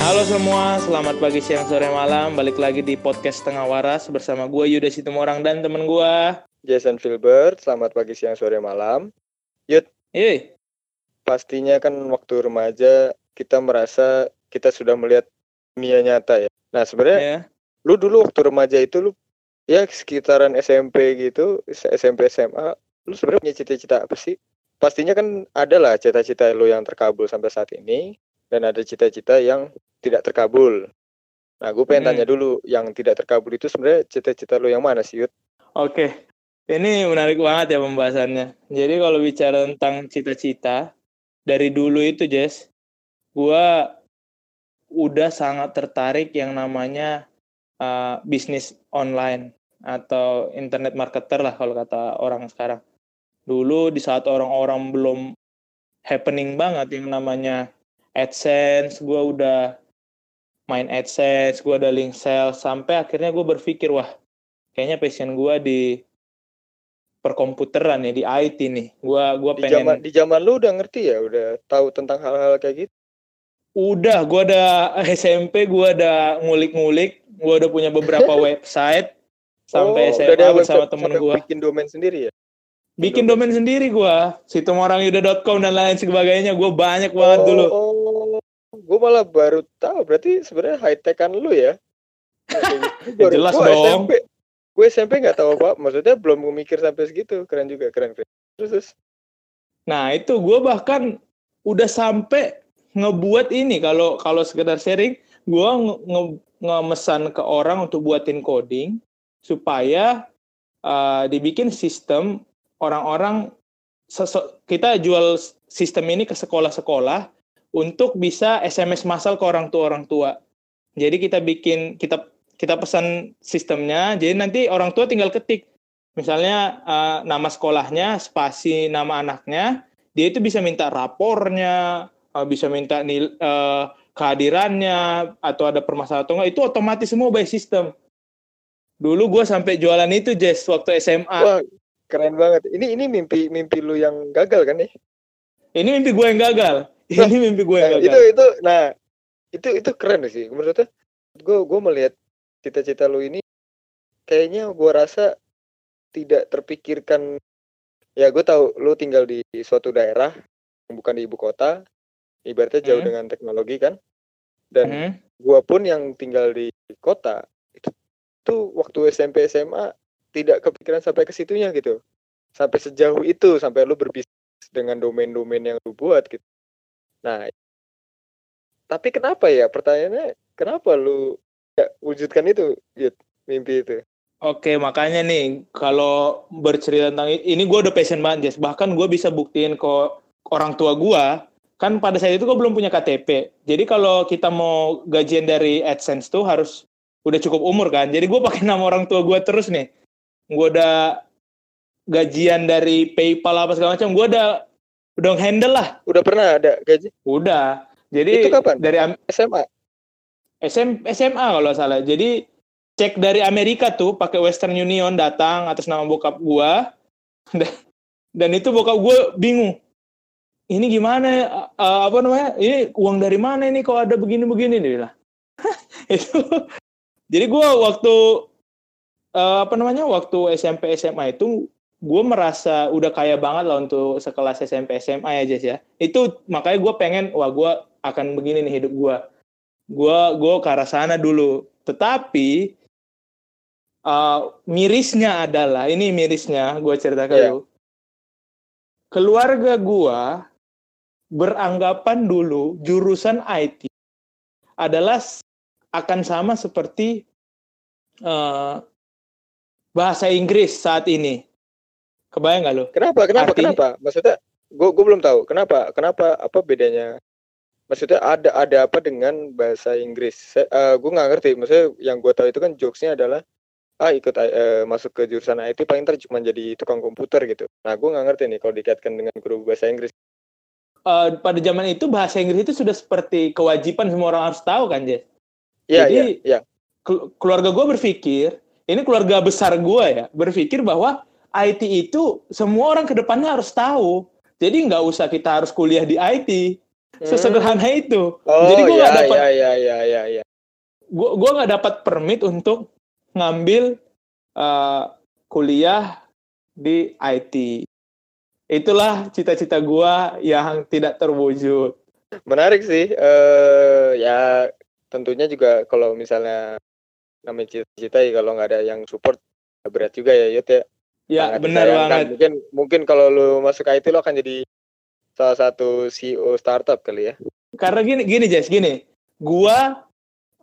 Halo semua, selamat pagi, siang, sore, malam. Balik lagi di podcast Tengah Waras bersama gue Yuda Situmorang dan temen gue. Jason Filbert, selamat pagi, siang, sore, malam. Yud, Yey, pastinya kan waktu remaja kita merasa kita sudah melihat dunia nyata ya. Nah sebenarnya ya. lu dulu waktu remaja itu lu ya sekitaran SMP gitu, SMP SMA, lu sebenarnya punya cita-cita apa sih? Pastinya kan ada lah cita-cita lu yang terkabul sampai saat ini dan ada cita-cita yang tidak terkabul. Nah, gue pengen Hmm. tanya dulu, yang tidak terkabul itu sebenarnya cita-cita lu yang mana sih, Yud? Oke, ini menarik banget ya pembahasannya. Jadi kalau bicara tentang cita-cita, dari dulu itu Jess, gue udah sangat tertarik yang namanya uh, bisnis online atau internet marketer lah kalau kata orang sekarang. Dulu di saat orang-orang belum happening banget yang namanya AdSense, gue udah main AdSense, gue ada link sales, sampai akhirnya gue berpikir, wah kayaknya passion gue di perkomputeran ya di IT nih. Gua gua Di pengen zaman di zaman lu udah ngerti ya, udah tahu tentang hal-hal kayak gitu. udah gua ada SMP gua ada ngulik-ngulik, gua udah punya beberapa website sampai Oh, SMA udah bersama temen gua. bikin domain sendiri ya? Bikin domain sendiri gua, situmorangyuda.com dan lain sebagainya. Gua banyak banget dulu. Oh, gue malah baru tahu. Berarti sebenarnya high tech kan lu ya? Gua jelas gua dong. SMP, gue SMP nggak tahu apa. Maksudnya belum memikir sampai segitu. Keren juga, keren keren. Terus, terus. Nah, itu gua bahkan udah sampai ngebuat ini kalau kalau sekedar sharing, gua nge, nge- ngemesan ke orang untuk buatin coding supaya uh, dibikin sistem orang-orang kita jual sistem ini ke sekolah-sekolah untuk bisa SMS massal ke orang tua orang tua. Jadi kita bikin kita kita pesan sistemnya, jadi nanti orang tua tinggal ketik misalnya uh, nama sekolahnya, spasi nama anaknya, dia itu bisa minta rapornya, uh, bisa minta nil, uh, kehadirannya atau ada permasalahan atau enggak itu otomatis semua by system. Dulu gue sampai jualan itu Jess waktu SMA. Wah, keren banget. Ini ini mimpi mimpi lu yang gagal kan nih? Ini mimpi gue yang gagal. Ini mimpi gue Nah, itu itu nah itu itu keren sih menurutnya. Gue gue melihat cita-cita lu ini kayaknya gue rasa tidak terpikirkan. Ya gue tahu lu tinggal di suatu daerah yang bukan di ibu kota, ibaratnya jauh Hmm. dengan teknologi kan. Dan Mhm. gua pun yang tinggal di kota itu tuh waktu SMP SMA tidak kepikiran sampai ke situnya gitu. Sampai sejauh itu sampai lu berbisnis dengan domain-domain yang lu buat gitu. Nah, tapi kenapa ya pertanyaannya kenapa lu gak wujudkan itu Yud, mimpi itu? Oke, makanya nih kalau bercerita tentang ini gue udah passion banget, Jess. Bahkan gue bisa buktiin ke orang tua gue, kan pada saat itu gue belum punya KTP. Jadi kalau kita mau gajian dari AdSense tuh harus udah cukup umur kan. Jadi gue pakai nama orang tua gue terus nih. Gue udah gajian dari PayPal apa segala macam, gue udah udah handle lah. Udah pernah ada gaji Udah. Jadi Itu kapan? dari Am- SMA? SM, SMA kalau salah. Jadi cek dari Amerika tuh pakai Western Union datang atas nama bokap gua. Dan, itu bokap gua bingung. Ini gimana? Eh, apa namanya? Ini uang dari mana ini kok ada begini-begini dia bilang. itu. Jadi gua waktu eh, apa namanya? Waktu SMP SMA itu gue merasa udah kaya banget lah untuk sekelas SMP SMA ya Jess ya. Itu makanya gue pengen wah gue akan begini nih hidup gue gua gua ke arah sana dulu. Tetapi uh, mirisnya adalah ini mirisnya gua cerita ke Iya. lu. Keluarga gua beranggapan dulu jurusan IT adalah akan sama seperti uh, bahasa Inggris saat ini. Kebayang nggak lo? Kenapa? Kenapa? Artinya- Kenapa? Maksudnya gue gue belum tahu. Kenapa? Kenapa? Apa bedanya? Maksudnya ada ada apa dengan bahasa Inggris? Saya, gue nggak ngerti. Maksudnya yang gue tahu itu kan jokesnya adalah ah ikut eh, masuk ke jurusan IT paling ntar cuma jadi tukang komputer gitu. Nah gue nggak ngerti nih kalau dikaitkan dengan guru bahasa Inggris. Uh, pada zaman itu bahasa Inggris itu sudah seperti kewajiban semua orang harus tahu kan, Jess? Iya iya Jadi- iya. Kel- keluarga gue berpikir, ini keluarga besar gue ya, berpikir bahwa IT itu semua orang ke depannya harus tahu. Jadi nggak usah kita harus kuliah di IT. Sesederhana itu. Oh, Jadi gue ya, nggak dapat ya, ya, ya, ya, ya. gua gua nggak dapat permit untuk ngambil eh, kuliah di IT. Itulah cita-cita gua yang tidak terwujud. Menarik sih. Eh ya tentunya juga kalau misalnya namanya cita-cita ya kalau nggak ada yang support ya berat juga ya Yud ya. Ya Sangat benar banget. Mungkin mungkin kalau lu masuk IT lu akan jadi salah satu CEO startup kali ya. Karena gini gini Jess, gini. Gua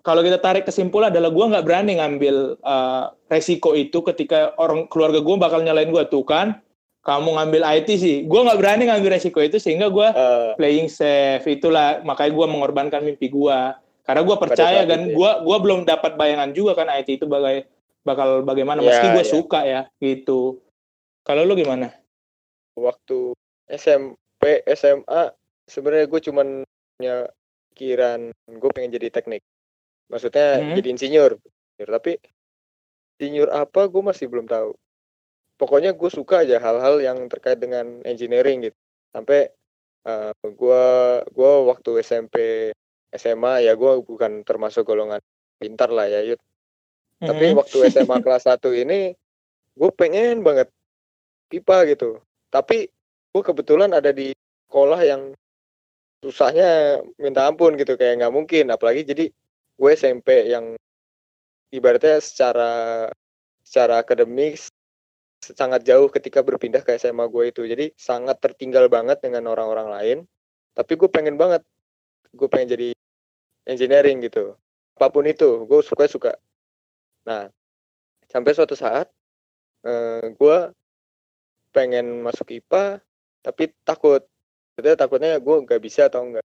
kalau kita tarik kesimpulan adalah gua nggak berani ngambil eh, resiko itu ketika orang keluarga gua bakal nyalain gua tuh kan. Kamu ngambil IT sih. Gua nggak berani ngambil resiko itu sehingga gua Eh, playing safe itulah makanya gua mengorbankan mimpi gua. Karena gua percaya kan ya. gua gua belum dapat bayangan juga kan IT itu bagai bakal bagaimana Ya, meski gua ya. suka ya gitu. Kalau lu gimana? waktu SMP SMA sebenarnya gue cuman punya pikiran gue pengen jadi teknik maksudnya Mhm. jadi insinyur tapi insinyur apa gue masih belum tahu pokoknya gue suka aja hal-hal yang terkait dengan engineering gitu sampai eh, gue gua waktu SMP SMA ya gue bukan termasuk golongan pintar lah ya Yud. Tapi Mhm. waktu SMA kelas 1 ini gue pengen banget pipa gitu. Tapi gue kebetulan ada di sekolah yang susahnya minta ampun gitu kayak nggak mungkin. Apalagi jadi gue SMP yang ibaratnya secara secara akademis sangat jauh ketika berpindah ke SMA gue itu. Jadi sangat tertinggal banget dengan orang-orang lain. Tapi gue pengen banget gue pengen jadi engineering gitu. Apa pun itu gue suka suka nah sampai suatu saat eh, gue pengen masuk IPA tapi takut. Jadi takutnya gue nggak bisa atau enggak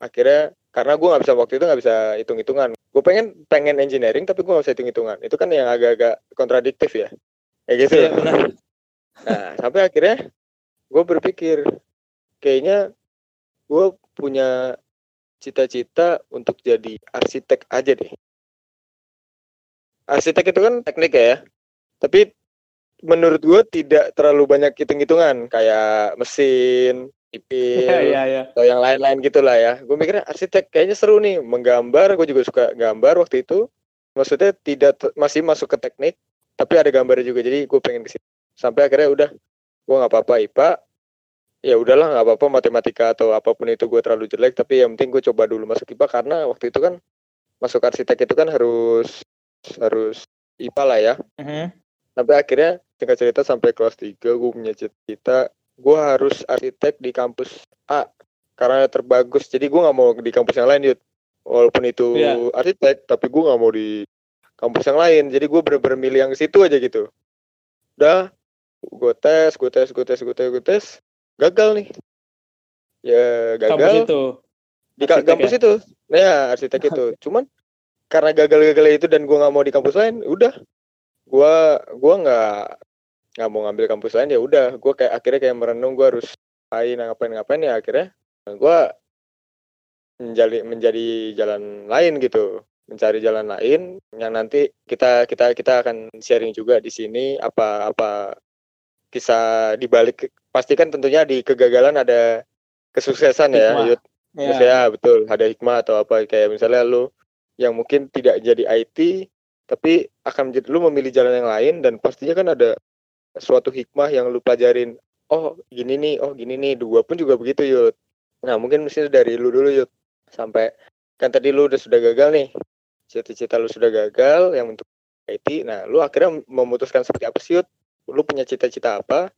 akhirnya karena gue nggak bisa waktu itu nggak bisa hitung hitungan gue pengen pengen engineering tapi gue nggak bisa hitung hitungan itu kan yang agak-agak kontradiktif ya. Kayak gitu. Benar. Nah, sampai akhirnya gue berpikir kayaknya gue punya cita-cita untuk jadi arsitek aja deh. Arsitek itu kan teknik ya, tapi menurut gue tidak terlalu banyak hitung-hitungan kayak mesin, sipil, Iya iya iya. atau yang lain-lain gitulah ya. Gue mikirnya arsitek kayaknya seru nih, menggambar. Gue juga suka gambar waktu itu. Maksudnya tidak masih masuk ke teknik, tapi ada gambarnya juga. Jadi gue pengen ke situ. Sampai akhirnya udah, gue nggak apa-apa IPA. Ya udahlah nggak apa-apa matematika atau apa pun itu gue terlalu jelek. Tapi yang penting gue coba dulu masuk IPA karena waktu itu kan masuk arsitek itu kan harus harus IPA lah ya Mhm. sampai akhirnya singkat cerita sampai kelas 3 gue punya cita gue harus arsitek di kampus A karena terbagus jadi gue nggak mau di kampus yang lain Yud. walaupun itu Iya. arsitek tapi gue nggak mau di kampus yang lain jadi gue bener-bener milih yang situ aja gitu udah gue tes gue tes gue tes gue tes gue tes gagal nih ya Kampus gagal itu. di Arsitek kampus ya? itu nah ya arsitek itu cuman karena gagal-gagal itu dan gua nggak mau di kampus lain udah gua gua nggak nggak mau ngambil kampus lain ya udah gua kayak akhirnya kayak merenung gua harus ngapain ngapain ngapain ya akhirnya gua menjadi menjadi jalan lain gitu mencari jalan lain yang nanti kita kita kita akan sharing juga di sini apa apa kisah dibalik pastikan tentunya di kegagalan ada kesuksesan ya Hikmah. Yud. Iya. Terus ya betul ada hikmah atau apa kayak misalnya lu yang mungkin tidak jadi IT tapi akan menjadi lu memilih jalan yang lain dan pastinya kan ada suatu hikmah yang lu pelajarin oh gini nih oh gini nih. Dua pun juga begitu Yud. Nah mungkin mesti dari lu dulu Yud. Sampai kan tadi lu udah sudah gagal nih. Cita-cita lu sudah gagal yang untuk IT nah lu akhirnya memutuskan seperti apa sih Yud? Lu punya cita-cita apa?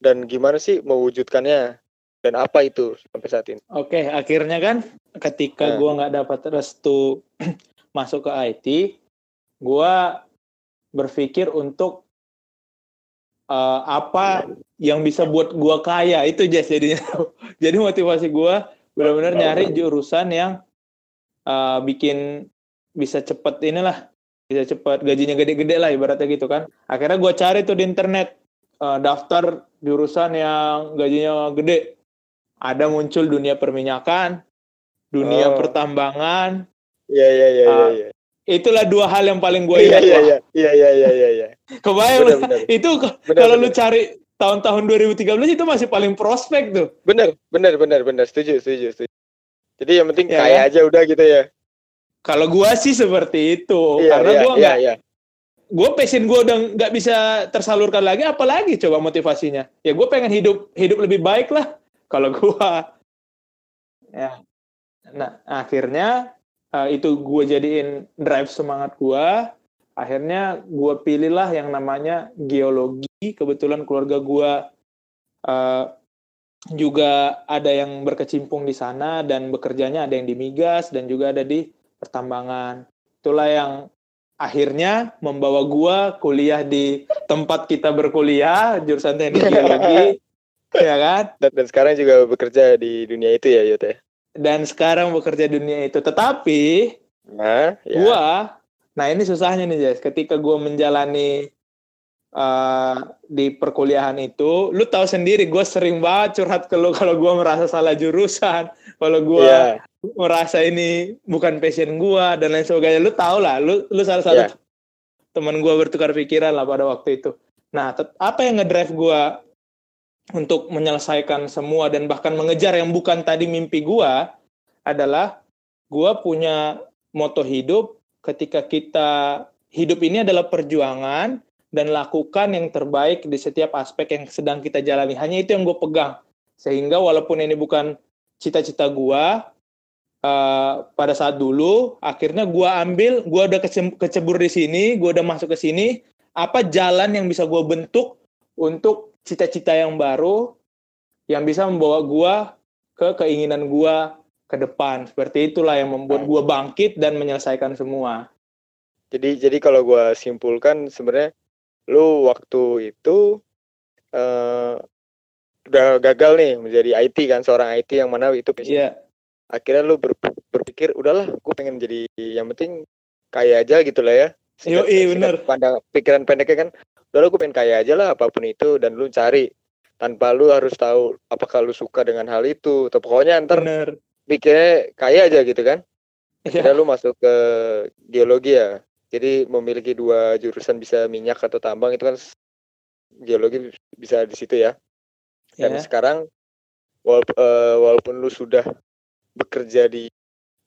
Dan gimana sih mewujudkannya dan apa itu sampai saat ini Oke, akhirnya kan ketika Nah. gua nggak dapat restu masuk ke IT, gua berpikir untuk eh, apa yang bisa buat gua kaya itu Jess jadinya. Jadi motivasi gua benar-benar nyari jurusan yang eh, bikin bisa cepet inilah, bisa cepet gajinya gede-gede lah ibaratnya gitu kan. Akhirnya gua cari tuh di internet eh, daftar jurusan yang gajinya gede. Ada muncul dunia perminyakan, dunia Oh. pertambangan. Iya iya iya Ah, iya. Itulah dua hal yang paling gue Iya ingat. iya iya iya iya iya iya iya. Kebayang benar. itu kalau lu cari tahun-tahun 2013 itu masih paling prospek tuh. Benar benar benar benar setuju setuju setuju. Jadi yang penting Ya, kaya kan? aja udah gitu ya. Kalau gua sih seperti itu, Iya, karena iya, gua iya, nggak, iya. gue passion gue udah nggak bisa tersalurkan lagi, apalagi coba motivasinya? Ya gue pengen hidup hidup lebih baik lah. Kalau gua, ya, nah akhirnya eh, itu gue jadiin drive semangat gua. Akhirnya gue pilihlah yang namanya geologi. Kebetulan keluarga gua eh, juga ada yang berkecimpung di sana dan bekerjanya ada yang di migas dan juga ada di pertambangan. Itulah yang akhirnya membawa gua kuliah di tempat kita berkuliah jurusan teknik geologi ya kan Dan, dan sekarang juga bekerja di dunia itu ya, Yud ya. dan sekarang bekerja di dunia itu tetapi Nah, ya. gua nah ini susahnya nih Jess ketika gua menjalani eh, di perkuliahan itu lu tahu sendiri gua sering banget curhat ke lu kalau gua merasa salah jurusan kalau gua Iya. merasa ini bukan passion gua dan lain sebagainya lu tau lah lu lu salah satu Iya. teman gua bertukar pikiran lah pada waktu itu nah apa yang ngedrive gua untuk menyelesaikan semua dan bahkan mengejar yang bukan tadi mimpi gua adalah gua punya moto hidup ketika kita hidup ini adalah perjuangan dan lakukan yang terbaik di setiap aspek yang sedang kita jalani. Hanya itu yang gue pegang. Sehingga walaupun ini bukan cita-cita gua eh, pada saat dulu akhirnya gua ambil gua udah kecebur di sini gua udah masuk ke sini apa jalan yang bisa gua bentuk untuk cita-cita yang baru yang bisa membawa gua ke keinginan gua ke depan. Seperti itulah yang membuat gua bangkit dan menyelesaikan semua. Jadi jadi kalau gua simpulkan sebenarnya lu waktu itu eh udah gagal nih menjadi IT kan seorang IT yang mana itu iya. Akhirnya lu ber- berpikir udahlah gue pengen jadi yang penting kaya aja gitu lah ya. Bener. Pandang pikiran pendeknya kan udahlah gue pengen kaya aja lah apa pun itu dan lu cari tanpa lu harus tahu apakah lu suka dengan hal itu atau pokoknya ntar bener pikirnya kaya aja gitu kan. Akhirnya lu masuk ke geologi ya. Jadi memiliki dua jurusan bisa minyak atau tambang itu kan geologi bisa di situ ya. Dan Iya. sekarang walaupun, walaupun lu sudah bekerja di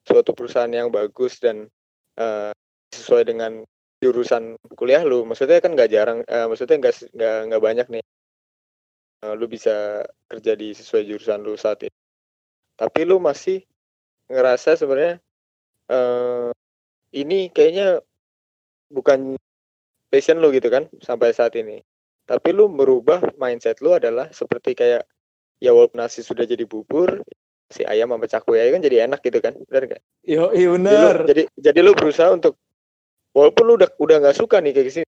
suatu perusahaan yang bagus dan eh, sesuai dengan jurusan kuliah lu, maksudnya kan nggak jarang, eh, maksudnya nggak nggak nggak banyak nih eh, lu bisa kerja di sesuai jurusan lu saat ini. Tapi lu masih ngerasa sebenarnya eh ini kayaknya bukan passion lu gitu kan sampai saat ini. Tapi lu merubah mindset lu adalah seperti kayak ya walaupun nasi sudah jadi bubur, si ayam sama cakwe aja kan jadi enak gitu kan. Benar? Yo, iya Jadi lu- bener. Jadi, jadi lu berusaha untuk walaupun lu udah udah nggak suka nih kayak gini.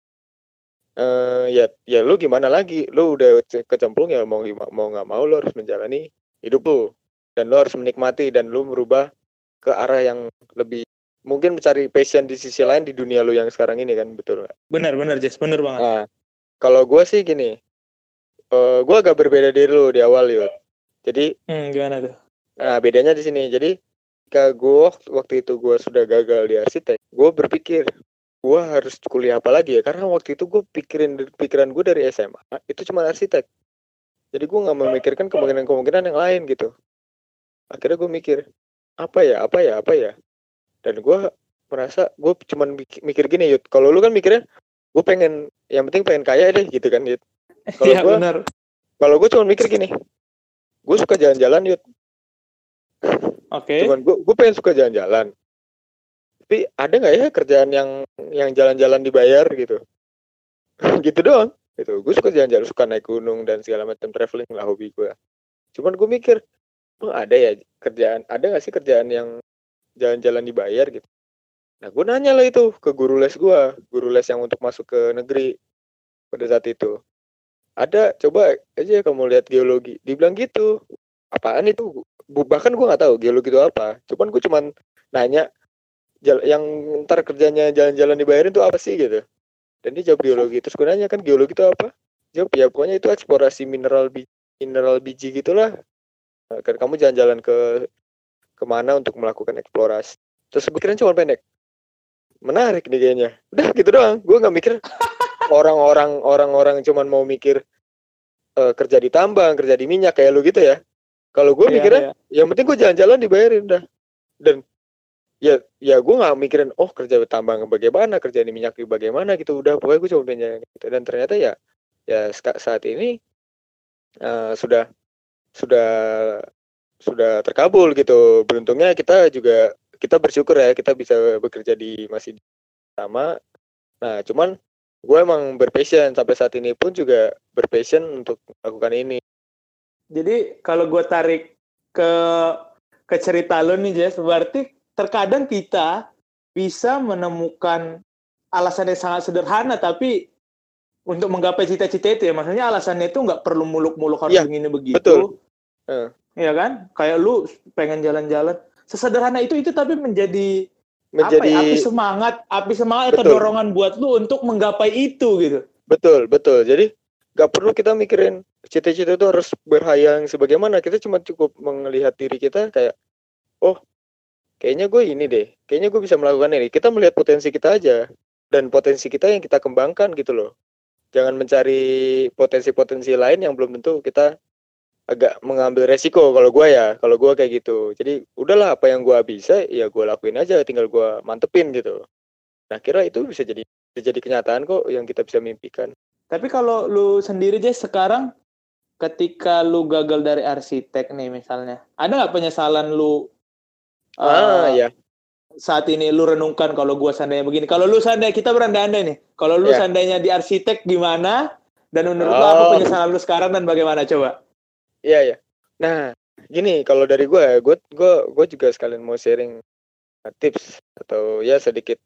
eh ya ya lu gimana lagi? Lu udah ce- kecemplung ya mau mau nggak mau lu harus menjalani hidup lu dan lu harus menikmati dan lu merubah ke arah yang lebih mungkin mencari passion di sisi lain di dunia lu yang sekarang ini kan betul nggak? Bener, bener, Jess. Bener banget. Nah, kalau gue sih gini, eh gue agak berbeda dari lu di awal yud. Jadi Hmm, gimana tuh? Nah, bedanya di sini. Jadi, ketika gue waktu itu gue sudah gagal di arsitek, gue berpikir gue harus kuliah apa lagi ya? Karena waktu itu gue pikirin pikiran gue dari SMA itu cuma arsitek. Jadi gue nggak memikirkan kemungkinan-kemungkinan yang lain gitu. Akhirnya gue mikir apa ya, apa ya, apa ya. Dan gue merasa gue cuman mik- mikir gini Yud. Kalau lu kan mikirnya gue pengen yang penting pengen kaya deh gitu kan Yud. Kalau gua- bener. Kalau gue cuma mikir gini, gue suka jalan-jalan Yud. Oke. cuman gue gue pengen suka jalan-jalan tapi ada nggak ya kerjaan yang yang jalan-jalan dibayar gitu? Gitu doang. Gitu. Gue suka jalan-jalan suka naik gunung dan segala macam traveling lah hobi gue cuman gue mikir oh ada ya kerjaan ada nggak sih kerjaan yang jalan-jalan dibayar gitu? Nah gue nanya lah itu ke guru les gue guru les yang untuk masuk ke negeri pada saat itu. Ada coba aja kamu lihat geologi. Dibilang gitu. Apaan itu? Bahkan gue nggak tahu geologi itu apa. Cuman gue cuman nanya yang ntar kerjanya jalan-jalan dibayarin itu apa sih gitu. Dan dia jawab geologi. Terus gue nanya kan geologi itu apa? Jawab ya pokoknya itu eksplorasi mineral bi- mineral biji gitulah. Nah, kan kamu jalan-jalan ke ke mana untuk melakukan eksplorasi? Terus gue kira cuma pendek. Menarik nih kayaknya. Udah gitu doang. Gue nggak mikir orang-orang orang-orang cuman mau mikir eh, kerja di tambang kerja di minyak kayak lu gitu ya. Kalau gue Iya, mikirnya iya. yang penting gue jalan-jalan dibayarin udah dan ya ya gue nggak mikirin oh kerja tambang bagaimana kerja di minyak bagaimana gitu. Udah pokoknya gue cuma pengen gitu. Dan ternyata ya ya saat ini uh, sudah sudah sudah terkabul gitu. Beruntungnya kita juga kita bersyukur ya kita bisa bekerja di masih sama. Nah cuman gue emang berpassion. Sampai saat ini pun juga berpassion untuk melakukan ini. Jadi kalau gue tarik ke ke cerita lo nih Jess berarti terkadang kita bisa menemukan alasan yang sangat sederhana tapi untuk menggapai cita-cita itu ya. Maksudnya alasannya itu nggak perlu muluk-muluk harus ya, begini begitu. betul. Uh. ya kan? Kayak lu pengen jalan-jalan. Sesederhana itu itu tapi menjadi menjadi apa ya, api semangat api semangat betul. atau dorongan buat lu untuk menggapai itu gitu. Betul betul. Jadi nggak perlu kita mikirin cita-cita itu harus berhayang sebagaimana. Kita cuma cukup melihat diri kita kayak oh kayaknya gue ini deh. Kayaknya gue bisa melakukan ini. Kita melihat potensi kita aja. Dan potensi kita yang kita kembangkan gitu loh. Jangan mencari potensi-potensi lain yang belum tentu kita agak mengambil resiko kalau gue ya. Kalau gue kayak gitu. Jadi udahlah apa yang gue bisa ya gue lakuin aja. Tinggal gue mantepin gitu. Nah kira itu bisa jadi bisa jadi kenyataan kok yang kita bisa mimpikan. Tapi kalau lu sendiri aja sekarang ketika lu gagal dari arsitek nih misalnya ada nggak penyesalan lu ah uh, ya saat ini lu renungkan kalau gue seandainya begini kalau lu seandainya kita berandai-andai nih kalau lu yeah. seandainya di arsitek gimana dan menurut oh. lu apa penyesalan lu sekarang dan bagaimana coba Iya ya. Nah, gini kalau dari gue, gue gue gue juga sekalian mau sharing uh, tips atau ya sedikit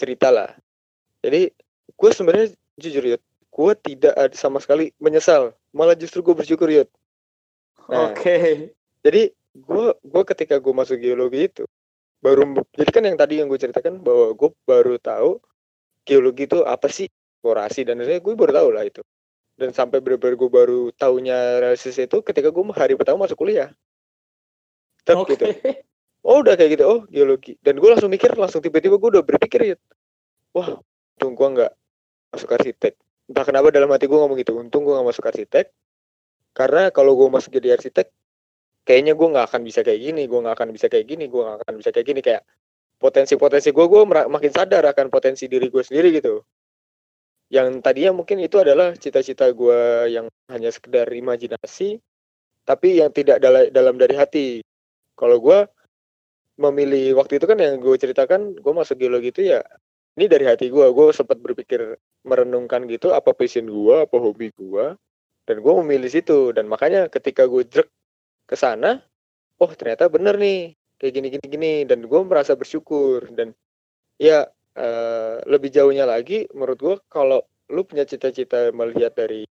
cerita lah. Jadi gue sebenarnya jujur ya, gue tidak ada sama sekali menyesal, malah justru gue bersyukur ya. Nah, Oke. Okay. Jadi gue gue ketika gue masuk geologi itu baru jadi kan yang tadi yang gue ceritakan bahwa gue baru tahu geologi itu apa sih? Eksplorasi dan gue baru tahu lah itu. Dan sampai benar-benar gue baru tahunya realistis itu ketika gue hari pertama masuk kuliah. Tetap okay. gitu. Oh udah kayak gitu. Oh geologi. Dan gue langsung mikir langsung tiba-tiba gue udah berpikir ya wah untung gue nggak masuk arsitek. Entah kenapa dalam hati gue ngomong gitu untung gue nggak masuk arsitek. Karena kalau gue masuk jadi arsitek kayaknya gue nggak akan bisa kayak gini gue nggak akan bisa kayak gini gue nggak akan bisa kayak gini. Kayak potensi-potensi gue gue makin sadar akan potensi diri gue sendiri gitu. Yang tadinya mungkin itu adalah cita-cita gue yang hanya sekedar imajinasi tapi yang tidak dalam dari hati. Kalau gue memilih waktu itu kan yang gue ceritakan gue masuk geologi itu ya ini dari hati gue gue sempat berpikir merenungkan gitu apa passion gue apa hobi gue dan gue memilih situ. Dan makanya ketika gue jerk ke sana oh ternyata bener nih kayak gini gini gini. Dan gue merasa bersyukur dan ya uh, lebih jauhnya lagi menurut gue kalau lu punya cita-cita melihat dari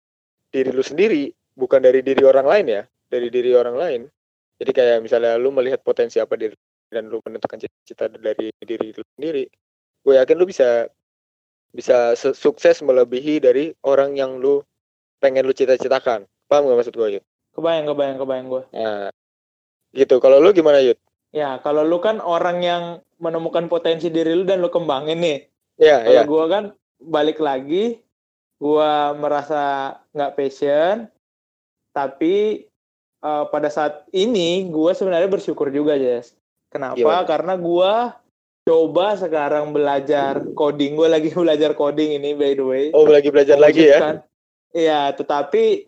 diri lu sendiri bukan dari diri orang lain ya dari diri orang lain. Jadi kayak misalnya lu melihat potensi apa diri dan lu menentukan cita-cita dari diri lu sendiri gue yakin lu bisa bisa sukses melebihi dari orang yang lu pengen lu cita-citakan. Paham gak maksud gue Yud? Kebayang kebayang kebayang gue nah gitu kalau lu gimana Yud? ya kalau lu kan orang yang menemukan potensi diri lu dan lu kembangin nih. Iya, Kalau ya. gua kan balik lagi, gua merasa nggak passion, tapi uh, pada saat ini gua sebenarnya bersyukur juga, Jess. Kenapa? Gimana? Karena gua coba sekarang belajar coding. Gue lagi belajar coding ini by the way. Oh, lagi belajar lagi ya? Iya, tetapi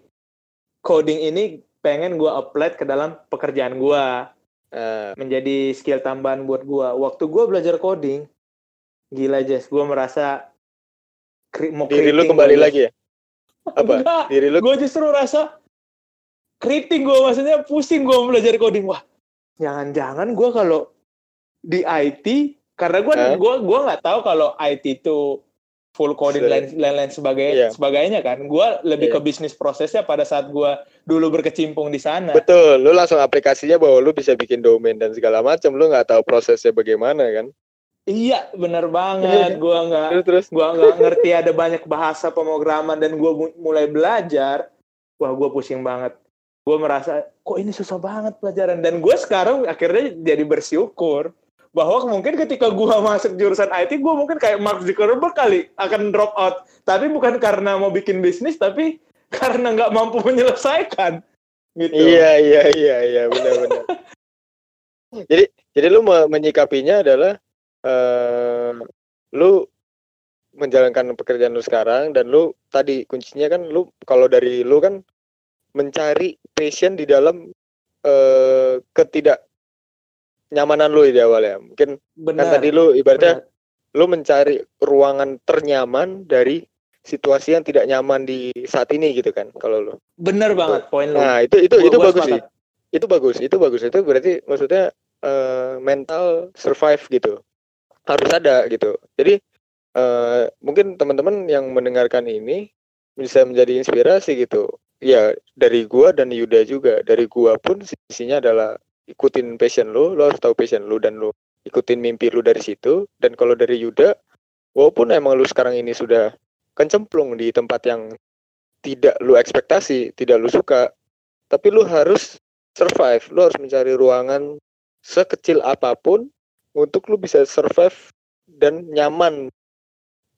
coding ini pengen gue apply ke dalam pekerjaan gue uh, menjadi skill tambahan buat gue. Waktu gue belajar coding, gila Jess, gue merasa kri mau diri lu kembali gua, lagi ya? Apa? Enggak, diri lu? Gue justru rasa keriting gue, maksudnya pusing gue belajar coding. Wah, jangan-jangan gue kalau di IT, karena gue huh? gue gue nggak tahu kalau IT itu full coding lain lain sebagainya yeah. sebagainya kan. Gue lebih yeah. ke bisnis prosesnya pada saat gue dulu berkecimpung di sana. Betul lu langsung aplikasinya bahwa lu bisa bikin domain dan segala macam lu nggak tahu prosesnya bagaimana kan? Iya bener banget. Gue nggak terus gue nggak ngerti ada banyak bahasa pemrograman dan gue mulai belajar. Wah gue pusing banget. Gue merasa kok ini susah banget pelajaran? Dan gue sekarang akhirnya jadi bersyukur bahwa mungkin ketika gua masuk jurusan IT gua mungkin kayak Mark Zuckerberg kali akan drop out. Tapi bukan karena mau bikin bisnis tapi karena nggak mampu menyelesaikan. Gitu. Iya iya iya iya benar-benar jadi jadi lu menyikapinya adalah uh, lu menjalankan pekerjaan lu sekarang dan lu tadi kuncinya kan lu kalau dari lu kan mencari passion di dalam uh, ketidak nyamanan lu di awal ya. Mungkin kan Benar. kan tadi lu ibaratnya Benar. lu mencari ruangan ternyaman dari situasi yang tidak nyaman di saat ini gitu kan kalau lu. Bener banget poin lu. Nah itu itu gua, itu gua bagus sih. itu bagus itu bagus. Itu berarti maksudnya uh, mental survive gitu. Harus ada gitu. Jadi uh, mungkin teman-teman yang mendengarkan ini bisa menjadi inspirasi gitu. Ya dari gua dan Yuda juga. Dari gua pun sisinya adalah ikutin passion lu lo harus tahu passion lu dan lu ikutin mimpi lu dari situ dan kalau dari Yuda walaupun emang lu sekarang ini sudah kencemplung di tempat yang tidak lu ekspektasi tidak lu suka tapi lu harus survive lu harus mencari ruangan sekecil apa pun untuk lu bisa survive dan nyaman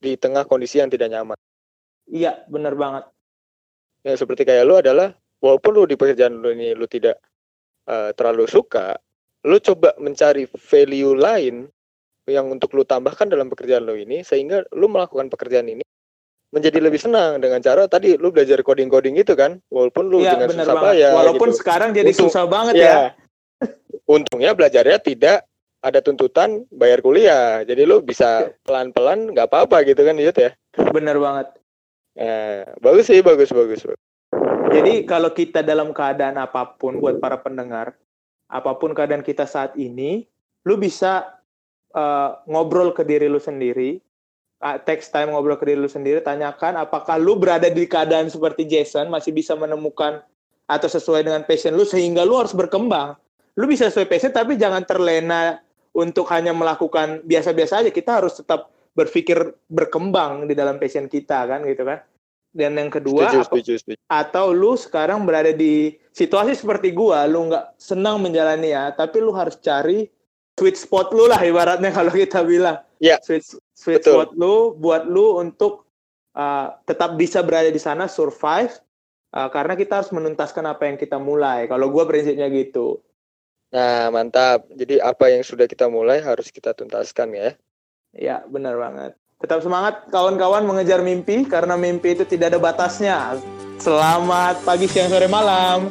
di tengah kondisi yang tidak nyaman. Iya, benar banget. Ya seperti kayak lu adalah walaupun lu di pekerjaan lu ini lu tidak uh, terlalu suka, lu coba mencari value lain yang untuk lu tambahkan dalam pekerjaan lu ini sehingga lu melakukan pekerjaan ini menjadi lebih senang dengan cara tadi lu belajar coding-coding itu kan walaupun lu ya, dengan susah banget. walaupun gitu. sekarang jadi Untung, susah banget ya, ya. Untungnya belajarnya tidak ada tuntutan bayar kuliah. Jadi lu bisa pelan-pelan nggak apa-apa gitu kan ya? Bener banget. Nah, bagus sih bagus bagus, jadi kalau kita dalam keadaan apa pun buat para pendengar apa pun keadaan kita saat ini lu bisa uh, ngobrol ke diri lu sendiri uh, text time ngobrol ke diri lu sendiri tanyakan apakah lu berada di keadaan seperti Jason masih bisa menemukan atau sesuai dengan passion lu sehingga lu harus berkembang. Lu bisa sesuai passion tapi jangan terlena untuk hanya melakukan biasa-biasa aja. Kita harus tetap berpikir berkembang di dalam passion kita kan gitu kan dan yang kedua setuju, setuju, setuju. atau lu sekarang berada di situasi seperti gua lu nggak senang menjalani ya tapi lu harus cari sweet spot lu lah ibaratnya kalau kita bilang ya sweet sweet Betul. spot lu buat lu untuk uh, tetap bisa berada di sana survive uh, karena kita harus menuntaskan apa yang kita mulai kalau gua prinsipnya gitu Nah, mantap. Jadi apa yang sudah kita mulai harus kita tuntaskan ya. Ya, benar banget. Tetap semangat kawan-kawan mengejar mimpi karena mimpi itu tidak ada batasnya. Selamat pagi, siang, sore, malam.